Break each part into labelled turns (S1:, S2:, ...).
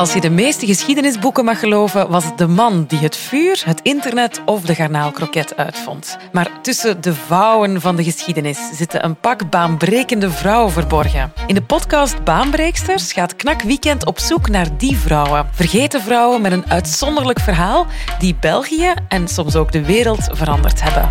S1: Als je de meeste geschiedenisboeken mag geloven, was het de man die het vuur, het internet of de garnaalkroket uitvond. Maar tussen de vouwen van de geschiedenis zitten een pak baanbrekende vrouwen verborgen. In de podcast Baanbreeksters gaat Knak Weekend op zoek naar die vrouwen. Vergeten vrouwen met een uitzonderlijk verhaal die België en soms ook de wereld veranderd hebben.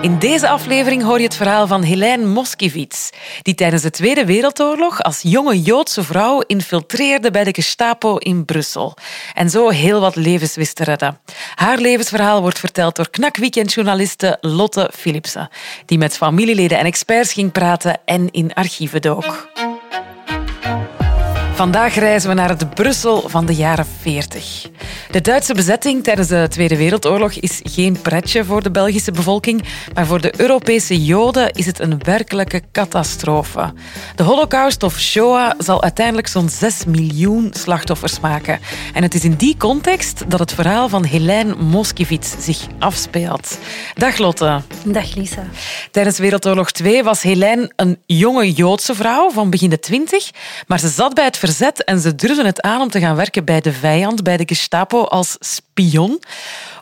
S1: In deze aflevering hoor je het verhaal van Helene Moskiewicz, die tijdens de Tweede Wereldoorlog als jonge Joodse vrouw infiltreerde bij de Gestapo in Brussel en zo heel wat levens wist te redden. Haar levensverhaal wordt verteld door knakweekendjournaliste Lotte Philipsen, die met familieleden en experts ging praten en in archieven dook. Vandaag reizen we naar het Brussel van de jaren 40. De Duitse bezetting tijdens de Tweede Wereldoorlog is geen pretje voor de Belgische bevolking, maar voor de Europese Joden is het een werkelijke catastrofe. De Holocaust of Shoah zal uiteindelijk zo'n 6 miljoen slachtoffers maken. En het is in die context dat het verhaal van Helene Moskiewicz zich afspeelt. Dag Lotte.
S2: Dag Lisa.
S1: Tijdens Wereldoorlog 2 was Helene een jonge Joodse vrouw van begin de twintig, maar ze zat bij het verzet en ze durfde het aan om te gaan werken bij de vijand, bij de Gestapo als spion.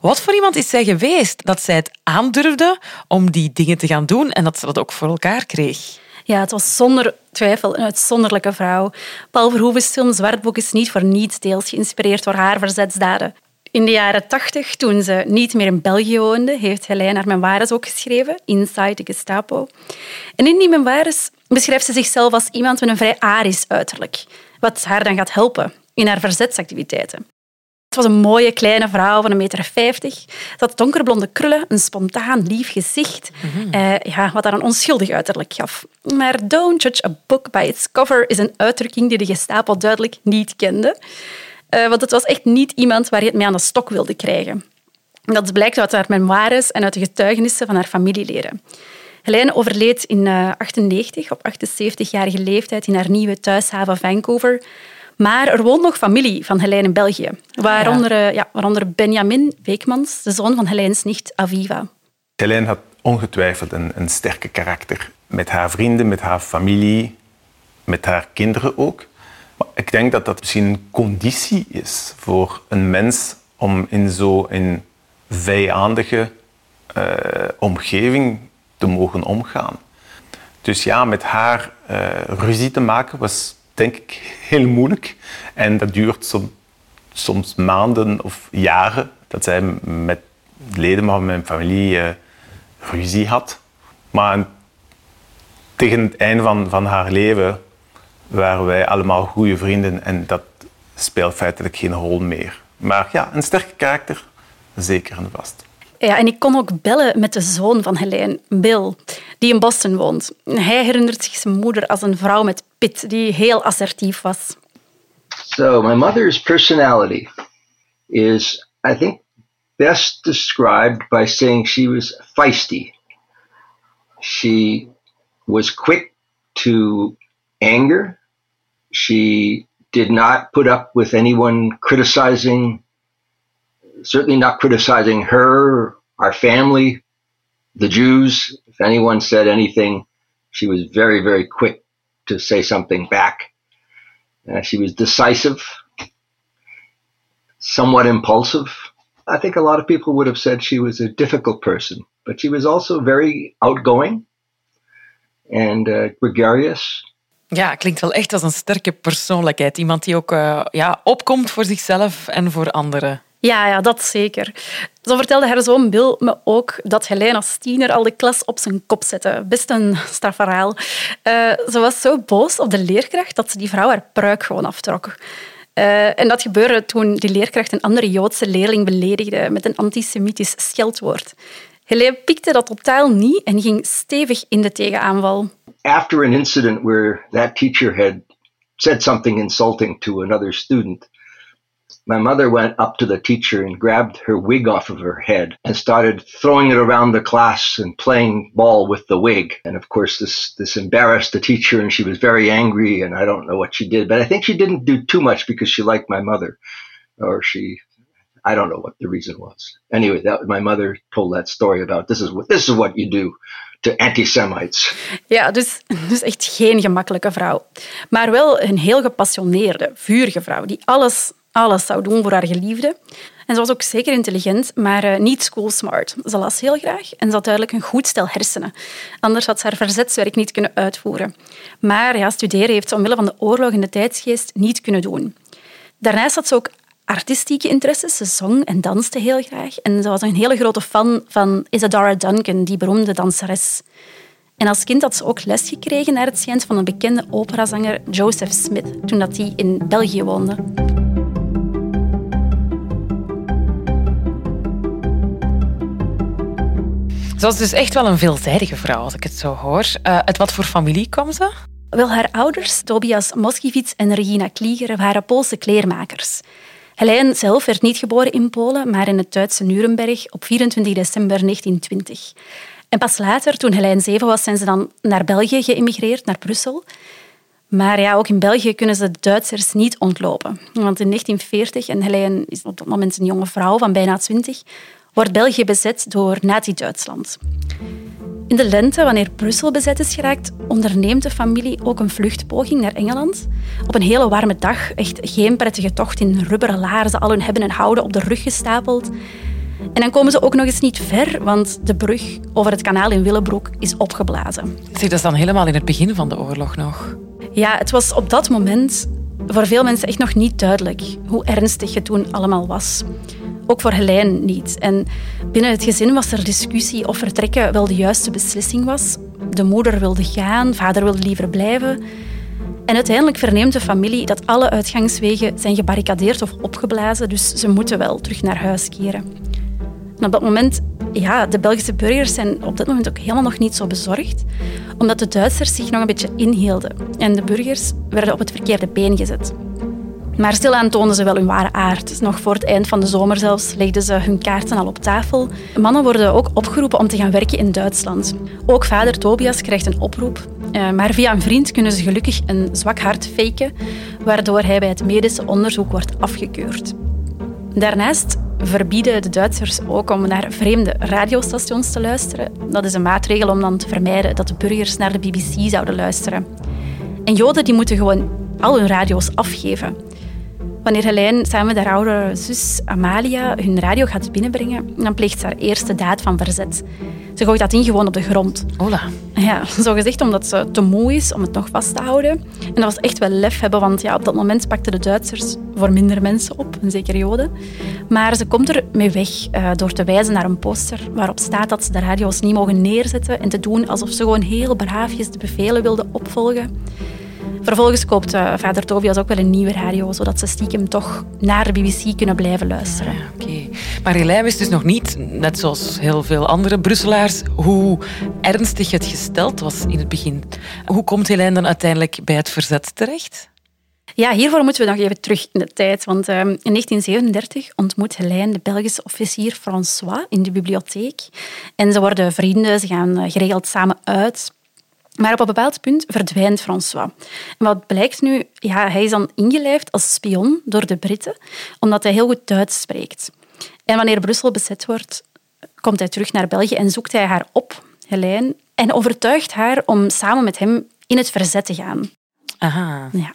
S1: Wat voor iemand is zij geweest dat zij het aandurfde om die dingen te gaan doen en dat ze dat ook voor elkaar kreeg?
S2: Ja, het was zonder twijfel een uitzonderlijke vrouw. Paul Verhoeven's film Zwartboek is niet voor niets deels geïnspireerd door haar verzetsdaden. In de jaren tachtig, toen ze niet meer in België woonde, heeft Helene haar memoires ook geschreven, Inside the Gestapo. En in die memoires beschrijft ze zichzelf als iemand met een vrij arisch uiterlijk, wat haar dan gaat helpen in haar verzetsactiviteiten. Het was een mooie kleine vrouw van een meter vijftig. Ze had donkerblonde krullen, een spontaan lief gezicht, eh, ja, wat haar een onschuldig uiterlijk gaf. Maar don't judge a book by its cover is een uitdrukking die de Gestapo duidelijk niet kende. Uh, want het was echt niet iemand waar je het mee aan de stok wilde krijgen. Dat blijkt uit haar memoires en uit de getuigenissen van haar familieleden. Helene overleed in 1998 op 78-jarige leeftijd in haar nieuwe thuishaven Vancouver. Maar er woont nog familie van Helene in België, waaronder, ja. Ja, waaronder Benjamin Weekmans, de zoon van Helene's nicht Aviva.
S3: Helene had ongetwijfeld een, een sterke karakter. Met haar vrienden, met haar familie, met haar kinderen ook. Ik denk dat dat misschien een conditie is voor een mens om in zo'n vijandige uh, omgeving te mogen omgaan. Dus ja, met haar uh, ruzie te maken was denk ik heel moeilijk. En dat duurt som, soms maanden of jaren dat zij met leden van mijn familie uh, ruzie had. Maar tegen het einde van, van haar leven waren wij allemaal goede vrienden en dat speelt feitelijk geen rol meer. Maar ja, een sterke karakter, zeker en vast.
S2: Ja, en ik kon ook bellen met de zoon van Helene, Bill, die in Boston woont. Hij herinnert zich zijn moeder als een vrouw met pit, die heel assertief was.
S4: So, my mother's personality is, I think, best described by saying she was feisty. She was quick to anger. She did not put up with anyone criticizing certainly not criticizing her, our family, the Jews. If anyone said anything, she was very, very quick to say something back. Uh, she was decisive, somewhat impulsive. I think a lot of people would have said she was a difficult person, but she was also very outgoing and uh, gregarious.
S1: Ja, klinkt wel echt als een sterke persoonlijkheid. Iemand die ook uh, ja, opkomt voor zichzelf en voor anderen.
S2: Ja, ja, dat zeker. Zo vertelde haar zoon Bill me ook dat Helene als tiener al de klas op zijn kop zette. Best een strafverhaal. Uh, ze was zo boos op de leerkracht dat ze die vrouw haar pruik gewoon aftrok. Uh, en dat gebeurde toen die leerkracht een andere Joodse leerling beledigde met een antisemitisch scheldwoord. Helene pikte dat totaal niet en ging stevig in de tegenaanval.
S4: After an incident where that teacher had said something insulting to another student, my mother went up to the teacher and grabbed her wig off of her head and started throwing it around the class and playing ball with the wig. And of course, this, this embarrassed the teacher and she was very angry and I don't know what she did, but I think she didn't do too much because she liked my mother or she, I don't know what the reason was. Anyway, that, my mother told that story about this is what this is what you do to anti-Semites.
S2: Ja, dus, dus echt geen gemakkelijke vrouw. Maar wel een heel gepassioneerde, vurige vrouw die alles, alles zou doen voor haar geliefde. En ze was ook zeker intelligent, maar uh, niet school smart. Ze las heel graag en ze had duidelijk een goed stel hersenen. Anders had ze haar verzetswerk niet kunnen uitvoeren. Maar ja, studeren heeft ze omwille van de oorlog en de tijdsgeest niet kunnen doen. Daarnaast had ze ook artistieke interesses. Ze zong en danste heel graag. En ze was een hele grote fan van Isadora Duncan, die beroemde danseres. En als kind had ze ook les gekregen naar het schijnt van een bekende operazanger Joseph Smith, toen hij in België woonde.
S1: Ze was dus echt wel een veelzijdige vrouw, als ik het zo hoor. Uh, uit wat voor familie kwam ze?
S2: Wel, haar ouders, Tobias Moskiewicz en Regina Klieger, waren Poolse kleermakers. Helene zelf werd niet geboren in Polen, maar in het Duitse Nuremberg op 24 december 1920. En pas later, toen Helene zeven was, zijn ze dan naar België geëmigreerd, naar Brussel. Maar ja, ook in België kunnen ze Duitsers niet ontlopen. Want in 1940, en Helene is op dat moment een jonge vrouw van bijna 20, wordt België bezet door Nazi-Duitsland. In de lente, wanneer Brussel bezet is geraakt, onderneemt de familie ook een vluchtpoging naar Engeland. Op een hele warme dag, echt geen prettige tocht in rubberen laarzen, al hun hebben en houden op de rug gestapeld. En dan komen ze ook nog eens niet ver, want de brug over het kanaal in Willebroek is opgeblazen.
S1: Zie, dat is dan helemaal in het begin van de oorlog nog?
S2: Ja, het was op dat moment voor veel mensen echt nog niet duidelijk hoe ernstig het toen allemaal was. Ook voor Helene niet. En binnen het gezin was er discussie of vertrekken wel de juiste beslissing was. De moeder wilde gaan, vader wilde liever blijven. En uiteindelijk verneemt de familie dat alle uitgangswegen zijn gebarricadeerd of opgeblazen, dus ze moeten wel terug naar huis keren. En op dat moment, ja, de Belgische burgers zijn op dat moment ook helemaal nog niet zo bezorgd, omdat de Duitsers zich nog een beetje inhielden en de burgers werden op het verkeerde been gezet. Maar stilaan toonden ze wel hun ware aard. Nog voor het eind van de zomer zelfs legden ze hun kaarten al op tafel. Mannen worden ook opgeroepen om te gaan werken in Duitsland. Ook vader Tobias krijgt een oproep. Eh, maar via een vriend kunnen ze gelukkig een zwak hart faken, waardoor hij bij het medische onderzoek wordt afgekeurd. Daarnaast verbieden de Duitsers ook om naar vreemde radiostations te luisteren. Dat is een maatregel om dan te vermijden dat de burgers naar de BBC zouden luisteren. En Joden die moeten gewoon al hun radio's afgeven. Wanneer Helene samen met haar oudere zus Amalia hun radio gaat binnenbrengen, dan pleegt ze haar eerste daad van verzet. Ze gooit dat in gewoon op de grond.
S1: Hola.
S2: Ja, zo gezegd omdat ze te moe is om het nog vast te houden. En dat was echt wel lef hebben, want ja, op dat moment pakten de Duitsers voor minder mensen op, een zeker Joden. Maar ze komt er mee weg uh, door te wijzen naar een poster waarop staat dat ze de radio's niet mogen neerzetten en te doen alsof ze gewoon heel braafjes de bevelen wilden opvolgen. Vervolgens koopt uh, vader Tobias ook wel een nieuwe radio, zodat ze stiekem toch naar de BBC kunnen blijven luisteren.
S1: Ah, oké. Maar Helijn wist dus nog niet, net zoals heel veel andere Brusselaars, hoe ernstig het gesteld was in het begin. Hoe komt Helijn dan uiteindelijk bij het verzet terecht?
S2: Ja, hiervoor moeten we nog even terug in de tijd. Want uh, in 1937 ontmoet Helijn de Belgische officier François in de bibliotheek. En ze worden vrienden, ze gaan eh, geregeld samen uit. Maar op een bepaald punt verdwijnt François. En wat blijkt nu? Ja, hij is dan ingelijfd als spion door de Britten, omdat hij heel goed Duits spreekt. En wanneer Brussel bezet wordt, komt hij terug naar België en zoekt hij haar op, Helene, en overtuigt haar om samen met hem in het verzet te gaan.
S1: Aha.
S2: Ja.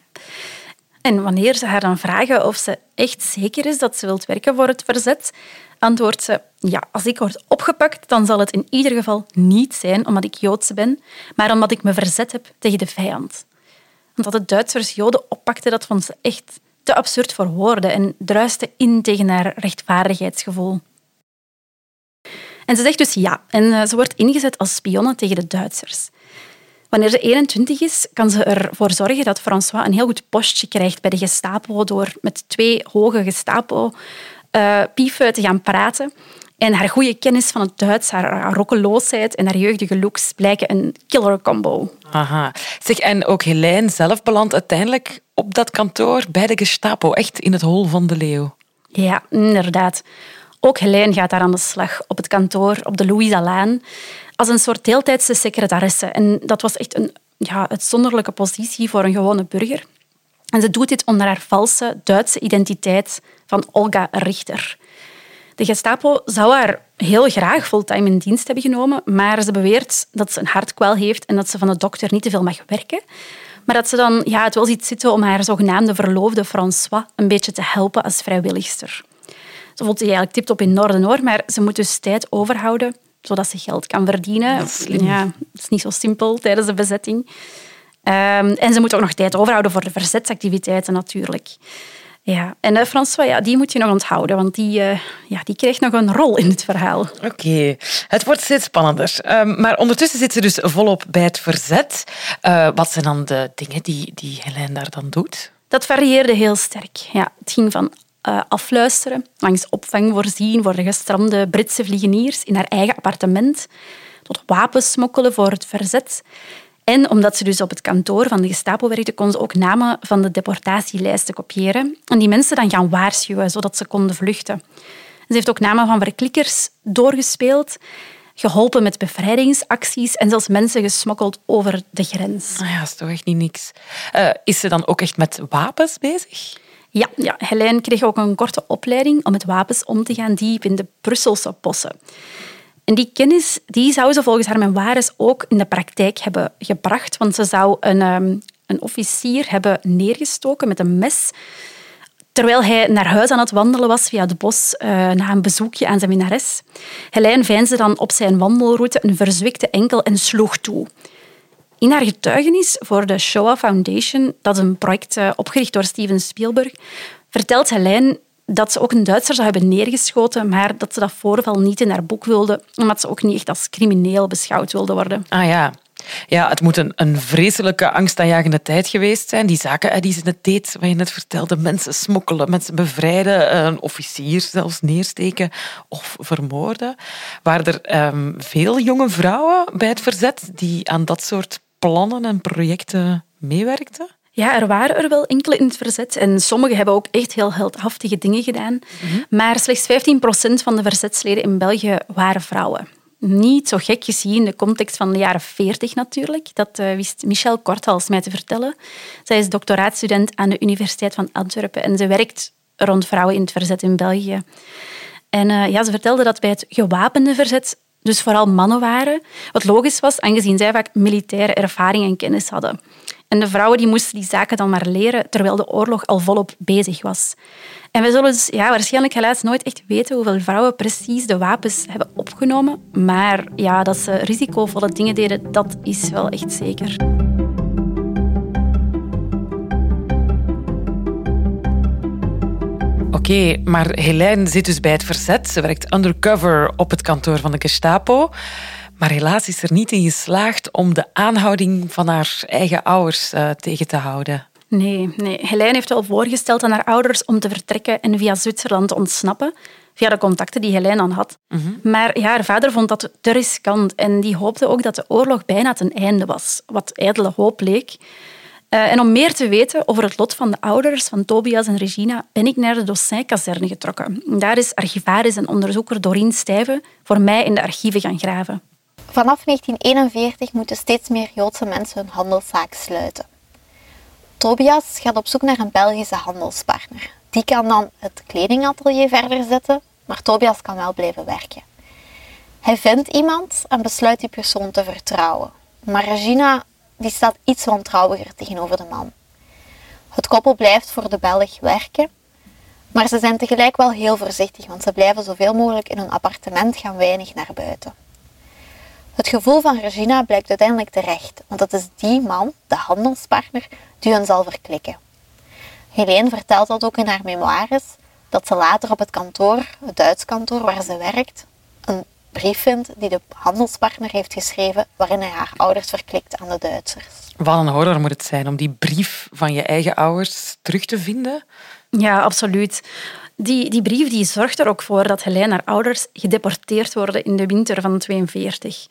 S2: En wanneer ze haar dan vragen of ze echt zeker is dat ze wilt werken voor het verzet, antwoordt ze, ja, als ik word opgepakt, dan zal het in ieder geval niet zijn omdat ik Joodse ben, maar omdat ik me verzet heb tegen de vijand. Want dat de Duitsers Joden oppakten, dat vond ze echt te absurd voor woorden en druiste in tegen haar rechtvaardigheidsgevoel. En ze zegt dus ja, en eh, ze wordt ingezet als spionne tegen de Duitsers. Wanneer ze 21 is, kan ze ervoor zorgen dat François een heel goed postje krijgt bij de Gestapo door met twee hoge Gestapo uh, te gaan praten. En haar goede kennis van het Duits, haar, rokkeloosheid en haar jeugdige looks blijken een killer combo.
S1: Aha. Zeg, en ook Helene zelf belandt uiteindelijk op dat kantoor bij de Gestapo, echt in het hol van de leeuw.
S2: Ja, inderdaad. Ook Helene gaat daar aan de slag op het kantoor op de Louisa Laan als een soort deeltijdse secretaresse. En dat was echt een ja, uitzonderlijke positie voor een gewone burger. En ze doet dit onder haar valse Duitse identiteit van Olga Richter. De Gestapo zou haar heel graag fulltime in dienst hebben genomen, maar ze beweert dat ze een hartkwel heeft en dat ze van de dokter niet te veel mag werken. Maar dat ze dan ja, het wel ziet zitten om haar zogenaamde verloofde François een beetje te helpen als vrijwilligster. Ze voelt zich eigenlijk tipt-op in Noorden hoor, maar ze moet dus tijd overhouden zodat ze geld kan verdienen.
S1: Dat is,
S2: ja, dat is niet zo simpel tijdens de bezetting. Um, en ze moet ook nog tijd overhouden voor de verzetsactiviteiten natuurlijk. Ja. En uh, François, ja, die moet je nog onthouden, want die, uh, ja, die krijgt nog een rol in het verhaal.
S1: Oké, okay. het wordt steeds spannender. Um, maar ondertussen zit ze dus volop bij het verzet. Uh, wat zijn dan de dingen die, die Helene daar dan doet?
S2: Dat varieerde heel sterk. Ja, het ging van uh, afluisteren, langs opvang voorzien voor de gestrande Britse vliegeniers in haar eigen appartement, tot wapens smokkelen voor het verzet. En omdat ze dus op het kantoor van de Gestapo werkte, kon ze ook namen van de deportatielijsten kopiëren en die mensen dan gaan waarschuwen, zodat ze konden vluchten. Ze heeft ook namen van verklikkers doorgespeeld, geholpen met bevrijdingsacties en zelfs mensen gesmokkeld over de grens.
S1: Ah ja, dat is toch echt niet niks. Uh, is ze dan ook echt met wapens bezig?
S2: Ja, ja, Helene kreeg ook een korte opleiding om met wapens om te gaan diep in de Brusselse bossen. En die kennis die zou ze volgens haar memoires ook in de praktijk hebben gebracht, want ze zou een, um, een officier hebben neergestoken met een mes terwijl hij naar huis aan het wandelen was via het bos uh, na een bezoekje aan zijn minnares. Helene veinsde dan op zijn wandelroute een verzwikte enkel en sloeg toe. In haar getuigenis voor de Shoah Foundation, dat is een project uh, opgericht door Steven Spielberg, vertelt Helene dat ze ook een Duitser zou hebben neergeschoten, maar dat ze dat voorval niet in haar boek wilde, omdat ze ook niet echt als crimineel beschouwd wilde worden.
S1: Ah ja. Ja, het moet een, vreselijke, angstaanjagende tijd geweest zijn. Die zaken die ze net deed, wat je net vertelde, mensen smokkelen, mensen bevrijden, een officier zelfs neersteken of vermoorden. Waren er um, veel jonge vrouwen bij het verzet die aan dat soort plannen en projecten meewerkten?
S2: Ja, er waren er wel enkele in het verzet. En sommigen hebben ook echt heel heldhaftige dingen gedaan. Mm -hmm. Maar slechts 15% van de verzetsleden in België waren vrouwen. Niet zo gek gezien in de context van de jaren 40 natuurlijk. Dat uh, wist Michel Korthals mij te vertellen. Zij is doctoraatstudent aan de Universiteit van Antwerpen en ze werkt rond vrouwen in het verzet in België. En uh, ja, ze vertelde dat bij het gewapende verzet dus vooral mannen waren. Wat logisch was, aangezien zij vaak militaire ervaring en kennis hadden. En de vrouwen die moesten die zaken dan maar leren, terwijl de oorlog al volop bezig was. En we zullen dus ja, waarschijnlijk helaas nooit echt weten hoeveel vrouwen precies de wapens hebben opgenomen. Maar ja, dat ze risicovolle dingen deden, dat is wel echt zeker.
S1: Oké, okay, maar Helene zit dus bij het verzet. Ze werkt undercover op het kantoor van de Gestapo. Maar helaas is er niet in geslaagd om de aanhouding van haar eigen ouders uh, tegen te houden.
S2: Nee, nee, Helene heeft wel voorgesteld aan haar ouders om te vertrekken en via Zwitserland te ontsnappen. Via de contacten die Helene dan had. Mm -hmm. Maar ja, haar vader vond dat te riskant en die hoopte ook dat de oorlog bijna ten einde was. Wat ijdele hoop leek. Uh, en om meer te weten over het lot van de ouders van Tobias en Regina ben ik naar de Dossin-kazerne getrokken. Daar is archivaris en onderzoeker Doreen Stijven voor mij in de archieven gaan graven.
S5: Vanaf 1941 moeten steeds meer Joodse mensen hun handelszaak sluiten. Tobias gaat op zoek naar een Belgische handelspartner. Die kan dan het kledingatelier verder zetten, maar Tobias kan wel blijven werken. Hij vindt iemand en besluit die persoon te vertrouwen. Maar Regina die staat iets wantrouwiger tegenover de man. Het koppel blijft voor de Belg werken, maar ze zijn tegelijk wel heel voorzichtig, want ze blijven zoveel mogelijk in hun appartement gaan weinig naar buiten. Het gevoel van Regina blijkt uiteindelijk terecht, want het is die man, de handelspartner, die hun zal verklikken. Helene vertelt dat ook in haar memoires, dat ze later op het kantoor, het Duits kantoor waar ze werkt, een brief vindt die de handelspartner heeft geschreven waarin hij haar ouders verklikt aan de Duitsers.
S1: Wat een horror moet het zijn om die brief van je eigen ouders terug te vinden?
S2: Ja, absoluut. Die, die brief die zorgt er ook voor dat Helene haar ouders gedeporteerd worden in de winter van 42.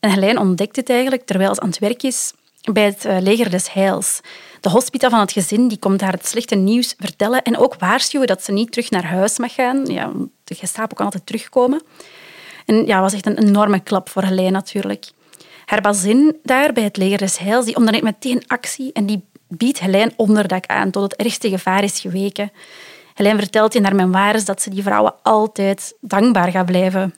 S2: En Helene ontdekt het eigenlijk terwijl ze aan het werk is bij het eh, leger des Heils. De hospita van het gezin die komt haar het slechte nieuws vertellen en ook waarschuwen dat ze niet terug naar huis mag gaan. Ja, de Gestapo kan altijd terugkomen. En ja, was echt een enorme klap voor Helene natuurlijk. Haar bazin daar bij het leger des Heils die onderneemt meteen actie en die biedt Helene onderdak aan tot het ergste gevaar is geweken. Helene vertelt in haar memoires dat ze die vrouwen altijd dankbaar gaat blijven.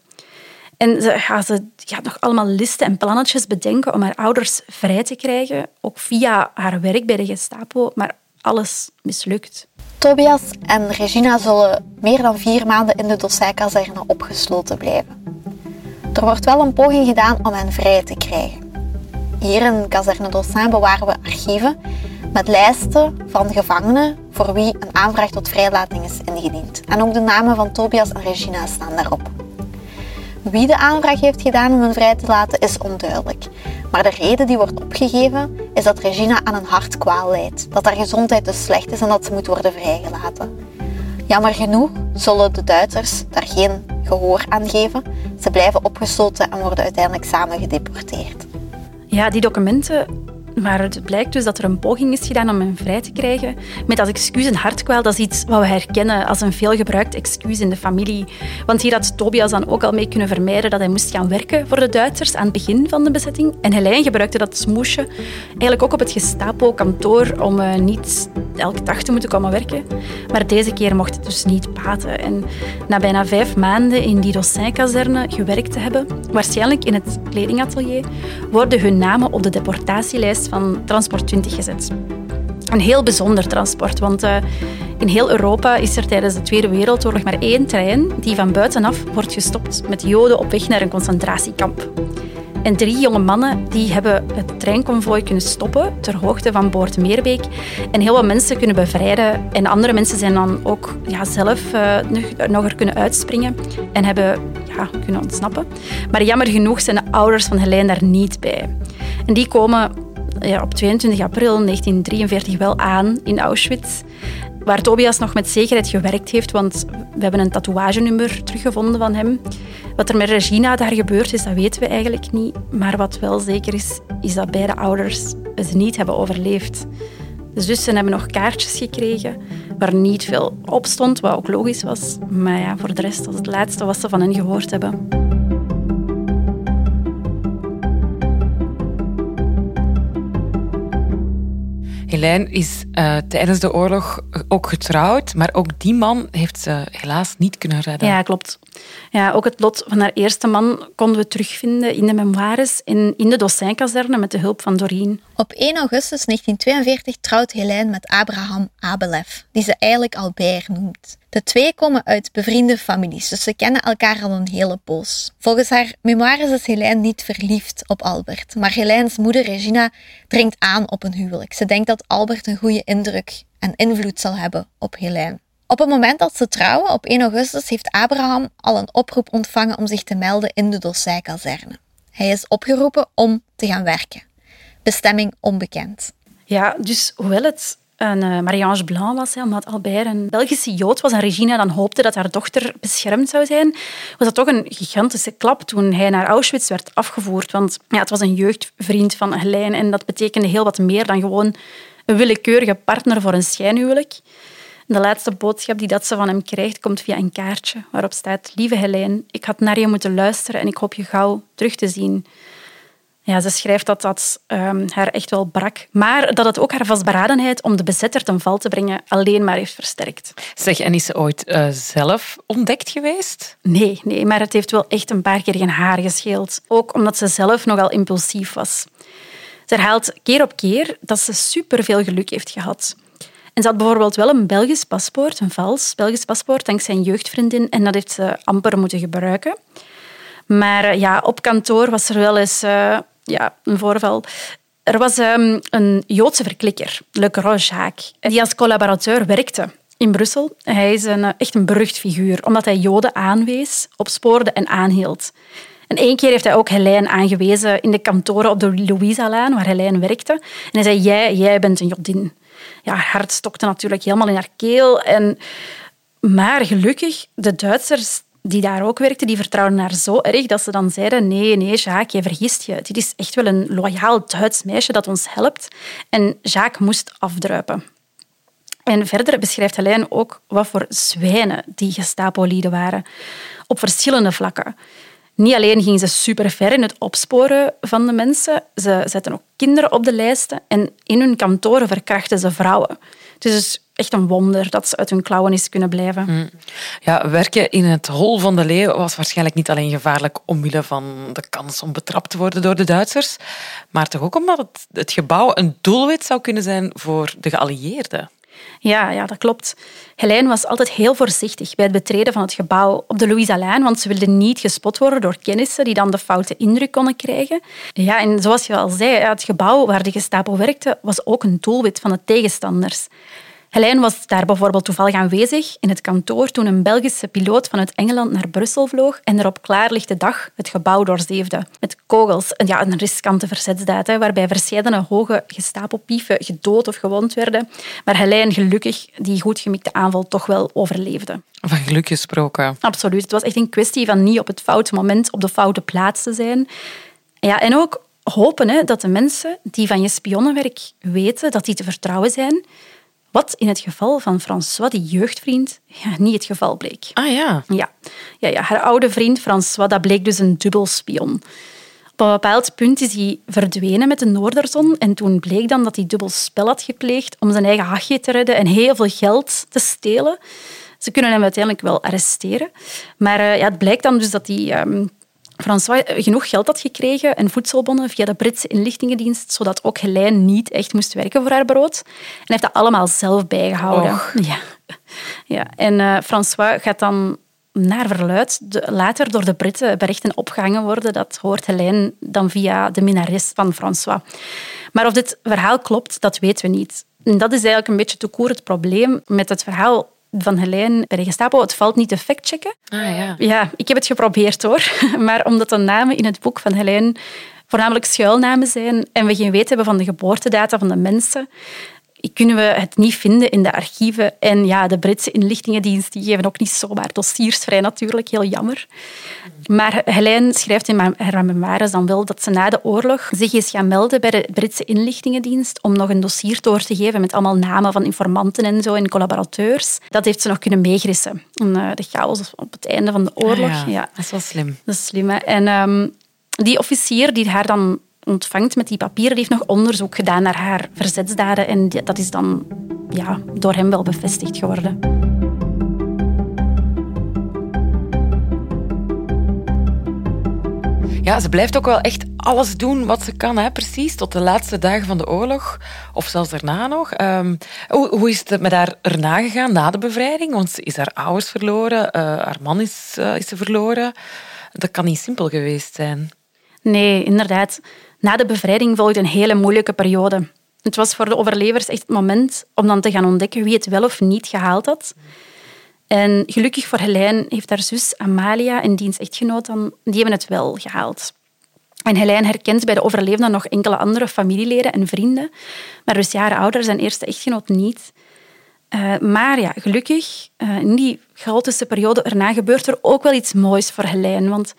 S2: En ze gaat ze nog allemaal listen en plannetjes bedenken om haar ouders vrij te krijgen, ook via haar werk bij de Gestapo, maar alles mislukt.
S5: Tobias en Regina zullen meer dan vier maanden in de Dossijkazerne opgesloten blijven. Er wordt wel een poging gedaan om hen vrij te krijgen. Hier in Kazerne Dossin bewaren we archieven met lijsten van gevangenen voor wie een aanvraag tot vrijlating is ingediend. En ook de namen van Tobias en Regina staan daarop. Wie de aanvraag heeft gedaan om hen vrij te laten is onduidelijk. Maar de reden die wordt opgegeven is dat Regina aan een hartkwaal lijdt, dat haar gezondheid dus slecht is en dat ze moet worden vrijgelaten. Jammer genoeg zullen de Duitsers daar geen gehoor aan geven. Ze blijven opgesloten en worden uiteindelijk samen gedeporteerd.
S2: Ja, die documenten maar het blijkt dus dat er een poging is gedaan om hem vrij te krijgen. Met als excuus een hartkwaal. Dat is iets wat we herkennen als een veelgebruikt excuus in de familie. Want hier had Tobias dan ook al mee kunnen vermijden dat hij moest gaan werken voor de Duitsers aan het begin van de bezetting. En Helijn gebruikte dat smoesje eigenlijk ook op het Gestapo-kantoor om uh, niet elke dag te moeten komen werken. Maar deze keer mocht het dus niet baten. En na bijna vijf maanden in die Dossin-kazerne gewerkt te hebben, waarschijnlijk in het kledingatelier, worden hun namen op de deportatielijst van Transport 20 gezet. Een heel bijzonder transport, want uh, in heel Europa is er tijdens de Tweede Wereldoorlog maar één trein die van buitenaf wordt gestopt met Joden op weg naar een concentratiekamp. En drie jonge mannen die hebben het treinconvooi kunnen stoppen ter hoogte van Boord Meerbeek en heel wat mensen kunnen bevrijden. En andere mensen zijn dan ook ja, zelf uh, nog er kunnen uitspringen en hebben ja, kunnen ontsnappen. Maar jammer genoeg zijn de ouders van Helene daar niet bij. En die komen ja, op 22 april 1943 wel aan in Auschwitz. Waar Tobias nog met zekerheid gewerkt heeft, want we hebben een tatoeagenummer teruggevonden van hem. Wat er met Regina daar gebeurd is, dat weten we eigenlijk niet. Maar wat wel zeker is, is dat beide ouders het niet hebben overleefd. De zussen hebben nog kaartjes gekregen waar niet veel op stond, wat ook logisch was. Maar ja, voor de rest was het laatste wat ze van hen gehoord hebben.
S1: Helene is uh, tijdens de oorlog ook getrouwd, maar ook die man heeft ze helaas niet kunnen redden.
S2: Ja, klopt. Ja, ook het lot van haar eerste man konden we terugvinden in de memoires in, in de Dossin-kazerne met de hulp van Doreen.
S5: Op 1 augustus 1942 trouwt Helene met Abraham Abelef, die ze eigenlijk Albert noemt. De twee komen uit bevriende families, dus ze kennen elkaar al een hele poos. Volgens haar memoires is Helene niet verliefd op Albert, maar Helene's moeder Regina dringt aan op een huwelijk. Ze denkt dat Albert een goede indruk en invloed zal hebben op Helene. Op het moment dat ze trouwen, op 1 augustus, heeft Abraham al een oproep ontvangen om zich te melden in de Dossijkazerne. Hij is opgeroepen om te gaan werken. Bestemming onbekend.
S2: Ja, dus hoewel het een uh, mariage blanc was, omdat Albert een Belgische Jood was en Regina dan hoopte dat haar dochter beschermd zou zijn, was dat toch een gigantische klap toen hij naar Auschwitz werd afgevoerd. Want ja, het was een jeugdvriend van Helene en dat betekende heel wat meer dan gewoon een willekeurige partner voor een schijnhuwelijk. De laatste boodschap die dat ze van hem krijgt, komt via een kaartje waarop staat: Lieve Helene, ik had naar je moeten luisteren en ik hoop je gauw terug te zien. Ja, ze schrijft dat dat um, haar echt wel brak, maar dat het ook haar vastberadenheid om de bezetter ten val te brengen alleen maar heeft versterkt.
S1: Zeg, en is ze ooit uh, zelf ontdekt geweest?
S2: Nee, nee, maar het heeft wel echt een paar keer geen haar gescheeld. Ook omdat ze zelf nogal impulsief was. Ze herhaalt keer op keer dat ze superveel geluk heeft gehad. En ze had bijvoorbeeld wel een Belgisch paspoort, een vals Belgisch paspoort, dankzij een jeugdvriendin. En dat heeft ze amper moeten gebruiken. Maar eh, ja, op kantoor was er wel eens uh, ja, een voorval. Er was um, een Joodse verklikker, Le Jacques, die als collaborateur werkte in Brussel. Hij is een, eh, echt een berucht figuur, omdat hij Joden aanwees, opspoorde en aanhield. En één keer heeft hij ook Helene aangewezen in de kantoren op de Louisa-laan, waar Helene werkte. En hij zei, jij, jij bent een Jodin ja, haar hart stokte natuurlijk helemaal in haar keel. En, maar gelukkig, de Duitsers die daar ook werkten, die vertrouwden haar zo erg dat ze dan zeiden nee, nee, Jacques, je vergist je. Dit is echt wel een loyaal Duits meisje dat ons helpt. En Jacques moest afdruipen. En verder beschrijft Helene ook wat voor zwijnen die Gestapo-lieden waren, op verschillende vlakken. Niet alleen ging ze super ver in het opsporen van de mensen, ze zetten ook kinderen op de lijsten en in hun kantoren verkrachten ze vrouwen. Dus echt een wonder dat ze uit hun klauwen is kunnen blijven.
S1: Mm. Ja, werken in het hol van de leeuw was waarschijnlijk niet alleen gevaarlijk omwille van de kans om betrapt te worden door de Duitsers, maar toch ook omdat het, het gebouw een doelwit zou kunnen zijn voor de geallieerden.
S2: Ja, ja, dat klopt. Helene was altijd heel voorzichtig bij het betreden van het gebouw op de Louise Alain, want ze wilde niet gespot worden door kennissen die dan de foute indruk konden krijgen. Ja, en zoals je al zei, het gebouw waar de Gestapo werkte was ook een doelwit van de tegenstanders. Helene was daar bijvoorbeeld toevallig aanwezig in het kantoor toen een Belgische piloot vanuit Engeland naar Brussel vloog en er op klaarlichte dag het gebouw doorzeefde. Met kogels, en ja, een riskante verzetsdaad, waarbij verschillende hoge gestapelpieven gedood of gewond werden. Maar Helene gelukkig die goed gemikte aanval toch wel overleefde.
S1: Van geluk gesproken.
S2: Absoluut. Het was echt een kwestie van niet op het foute moment op de foute plaats te zijn. Ja, en ook hopen hè, dat de mensen die van je spionnenwerk weten dat die te vertrouwen zijn, wat in het geval van François, die jeugdvriend, ja, niet het geval bleek.
S1: Ah ja.
S2: Ja. Ja, ja. Haar oude vriend François, dat bleek dus een dubbel spion. Op een bepaald punt is hij verdwenen met de Noorderzon en toen bleek dan dat hij dubbel spel had gepleegd om zijn eigen hachje te redden en heel veel geld te stelen. Ze kunnen hem uiteindelijk wel arresteren. Maar uh, ja, het blijkt dan dus dat hij um, François genoeg geld had gekregen en voedselbonnen via de Britse inlichtingendienst, zodat ook Helene niet echt moest werken voor haar brood. En heeft dat allemaal zelf bijgehouden. Ja. Ja. En uh, François gaat dan naar verluid later door de Britten berichten opgehangen worden. Dat hoort Helene dan via de minares van François. Maar of dit verhaal klopt, dat weten we niet. En dat is eigenlijk een beetje te koer het probleem met het verhaal van Helene bij de Gestapo. Het valt niet te factchecken.
S1: Ah, ja.
S2: ja, ik heb het geprobeerd hoor. Maar omdat de namen in het boek van Helene voornamelijk schuilnamen zijn en we geen weet hebben van de geboortedata van de mensen, kunnen we het niet vinden in de archieven. En ja, de Britse inlichtingendienst die geven ook niet zomaar dossiers vrij natuurlijk, heel jammer. Maar Helene schrijft in haar memoires dan wel dat ze na de oorlog zich is gaan melden bij de Britse inlichtingendienst om nog een dossier door te geven met allemaal namen van informanten en zo en collaborateurs. Dat heeft ze nog kunnen meegrissen. En, uh, de chaos op het einde van de oorlog.
S1: Ah, ja. Dat is wel slim.
S2: Dat is slim, hè? En um, die officier die haar dan ontvangt met die papieren, die heeft nog onderzoek gedaan naar haar verzetsdaden en dat is dan ja, door hem wel bevestigd geworden.
S1: Ja, ze blijft ook wel echt alles doen wat ze kan, hè? precies, tot de laatste dagen van de oorlog. Of zelfs daarna nog. Um, hoe, hoe, is het met haar erna gegaan, na de bevrijding? Want ze is haar ouders verloren, uh, haar man is, uh, is ze verloren. Dat kan niet simpel geweest zijn.
S2: Nee, inderdaad. Na de bevrijding volgde een hele moeilijke periode. Het was voor de overlevers echt het moment om dan te gaan ontdekken wie het wel of niet gehaald had. En gelukkig voor Helene heeft haar zus Amalia en diens echtgenoot die hebben het wel gehaald. En Helene herkent bij de overlevenden nog enkele andere familieleden en vrienden, maar dus ja, haar ouders en eerste echtgenoot niet. Uh, maar ja, gelukkig, uh, in die chaotische periode erna gebeurt er ook wel iets moois voor Helene. Want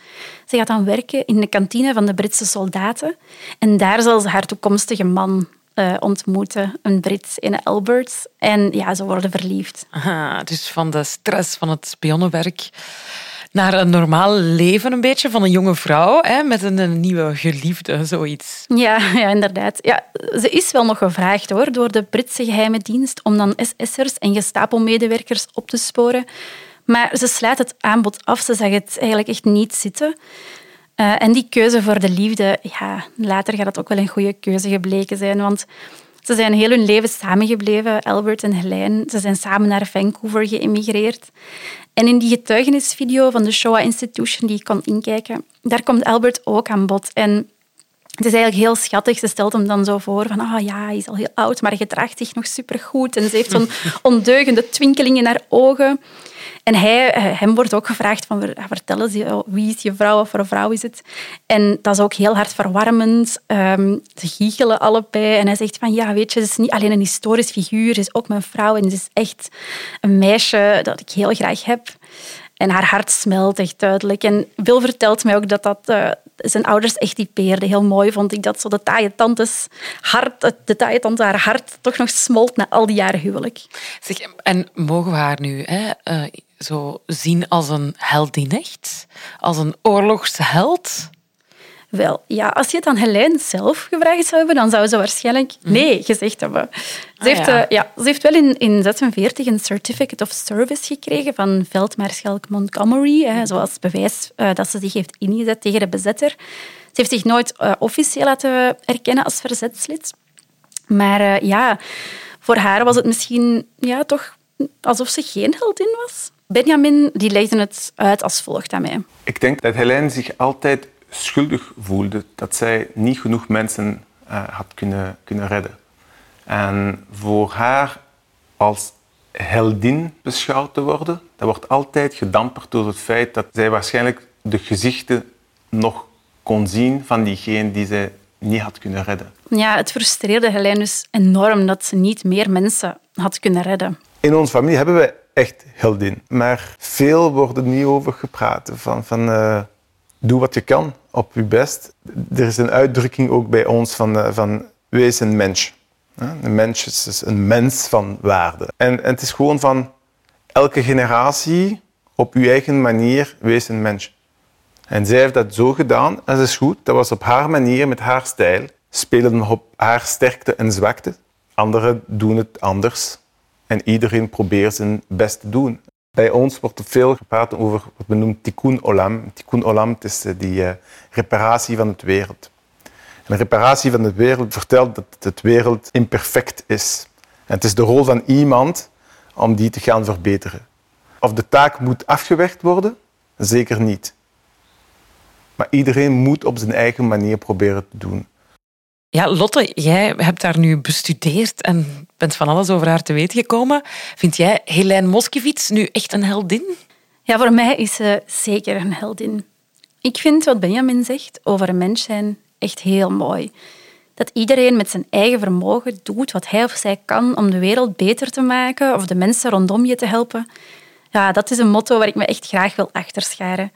S2: ze gaat dan werken in de kantine van de Britse soldaten. En daar zal ze haar toekomstige man uh, ontmoeten, een Brit in Albert. En ja, ze worden verliefd.
S1: Aha, dus van de stress van het spionnenwerk naar een normaal leven een beetje van een jonge vrouw hè, met een, nieuwe geliefde, zoiets.
S2: Ja, ja, inderdaad. Ja, ze is wel nog gevraagd hoor, door de Britse geheime dienst om dan SS'ers en Gestapo-medewerkers op te sporen. Maar ze sluit het aanbod af. Ze zag het eigenlijk echt niet zitten. Uh, en die keuze voor de liefde, ja, later gaat het ook wel een goede keuze gebleken zijn. Want ze zijn heel hun leven samengebleven, Albert en Helene. Ze zijn samen naar Vancouver geëmigreerd. En in die getuigenisvideo van de Shoah Institution die ik kon inkijken, daar komt Albert ook aan bod. En het is eigenlijk heel schattig. Ze stelt hem dan zo voor van, ah oh ja, hij is al heel oud, maar hij gedraagt zich nog supergoed. En ze heeft zo'n ondeugende twinkeling in haar ogen. En hij, eh, hem wordt ook gevraagd van, vertel eens, oh, wie is je vrouw of voor een vrouw is het? En dat is ook heel hard verwarmend. Um, ze giechelen allebei. En hij zegt van, ja, weet je, ze is niet alleen een historisch figuur, ze is ook mijn vrouw. En ze is echt een meisje dat ik heel graag heb. En haar hart smelt echt duidelijk. En Bill vertelt mij ook dat dat uh, zijn ouders echt typeerde. Heel mooi vond ik dat zo de taaie tantes hart, de tante haar hart toch nog smolt na al die jaren huwelijk.
S1: Zeg, en mogen we haar nu hè, uh, zo zien als een heldin echt? Als een oorlogsheld?
S2: Wel, ja, als je het aan Helene zelf gevraagd zou hebben, dan zou ze waarschijnlijk nee gezegd hebben. Ze,
S1: Ah,
S2: heeft,
S1: ja.
S2: eh, ja, ze heeft wel in, in 46 een Certificate of Service gekregen van veldmaarschalk Montgomery, hè, zoals bewijs eh, dat ze zich heeft ingezet tegen de bezetter. Ze heeft zich nooit eh, officieel laten erkennen als verzetslid. Maar eh, ja, voor haar was het misschien ja, toch alsof ze geen heldin was. Benjamin die legde het uit als volgt aan mij.
S3: Ik denk dat Helene zich altijd schuldig voelde dat zij niet genoeg mensen eh, had kunnen, kunnen redden. En voor haar als heldin beschouwd te worden, dat wordt altijd gedamperd door het feit dat zij waarschijnlijk de gezichten nog kon zien van diegene die zij niet had kunnen redden.
S2: Ja, het frustreerde Helene dus enorm dat ze niet meer mensen had kunnen redden.
S3: In onze familie hebben wij echt heldin. Maar veel wordt er niet over gepraat. Van, van eh, doe wat je kan, op je best. Er is een uitdrukking ook bij ons van, eh, van wees een mens. Een mens is dus een mens van waarde. En, en het is gewoon van elke generatie op je eigen manier wees een mens. En zij heeft dat zo gedaan en dat is goed. Dat was op haar manier, met haar stijl. Spelen op haar sterkte en zwakte. Anderen doen het anders. En iedereen probeert zijn best te doen. Bij ons wordt er veel gepraat over wat men noemt tikkun olam. Tikkun olam is eh, die eh, reparatie van het wereld. En de reparatie van de wereld vertelt dat het wereld imperfect is. En het is de rol van iemand om die te gaan verbeteren. Of de taak moet afgewerkt worden? Zeker niet. Maar iedereen moet op zijn eigen manier proberen te doen.
S1: Ja, Lotte, jij hebt daar nu bestudeerd en bent van alles over haar te weten gekomen. Vind jij Helene Moskowitz nu echt een heldin?
S2: Ja, voor mij is ze zeker een heldin. Ik vind wat Benjamin zegt over een mens zijn echt heel mooi. Dat iedereen met zijn eigen vermogen doet wat hij of zij kan om de wereld beter te maken of de mensen rondom je te helpen. Ja, dat is een motto waar ik me echt graag wil achterscharen.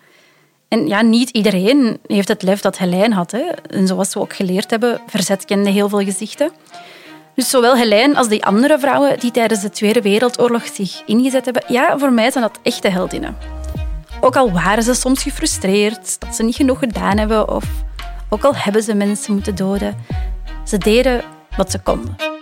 S2: En ja, niet iedereen heeft het lef dat Helene had. Hè. En zoals we ook geleerd hebben, verzet kende heel veel gezichten. Dus zowel Helene als die andere vrouwen die tijdens de Tweede Wereldoorlog zich ingezet hebben, ja, voor mij zijn dat echte heldinnen. Ook al waren ze soms gefrustreerd dat ze niet genoeg gedaan hebben, of ook al hebben ze mensen moeten doden, ze deden wat ze konden.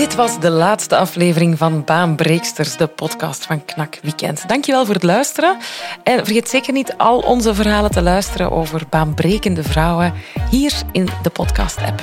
S1: Dit was de laatste aflevering van Baanbreeksters, de podcast van Knak Weekend. Dankjewel voor het luisteren. En vergeet zeker niet al onze verhalen te luisteren over baanbrekende vrouwen hier in de podcast-app.